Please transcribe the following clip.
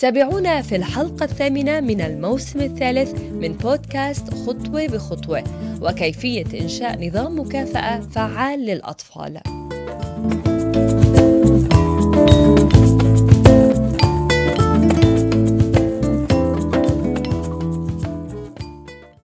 تابعونا في الحلقة الثامنة من الموسم الثالث من بودكاست خطوة بخطوة وكيفية إنشاء نظام مكافأة فعال للأطفال. thank you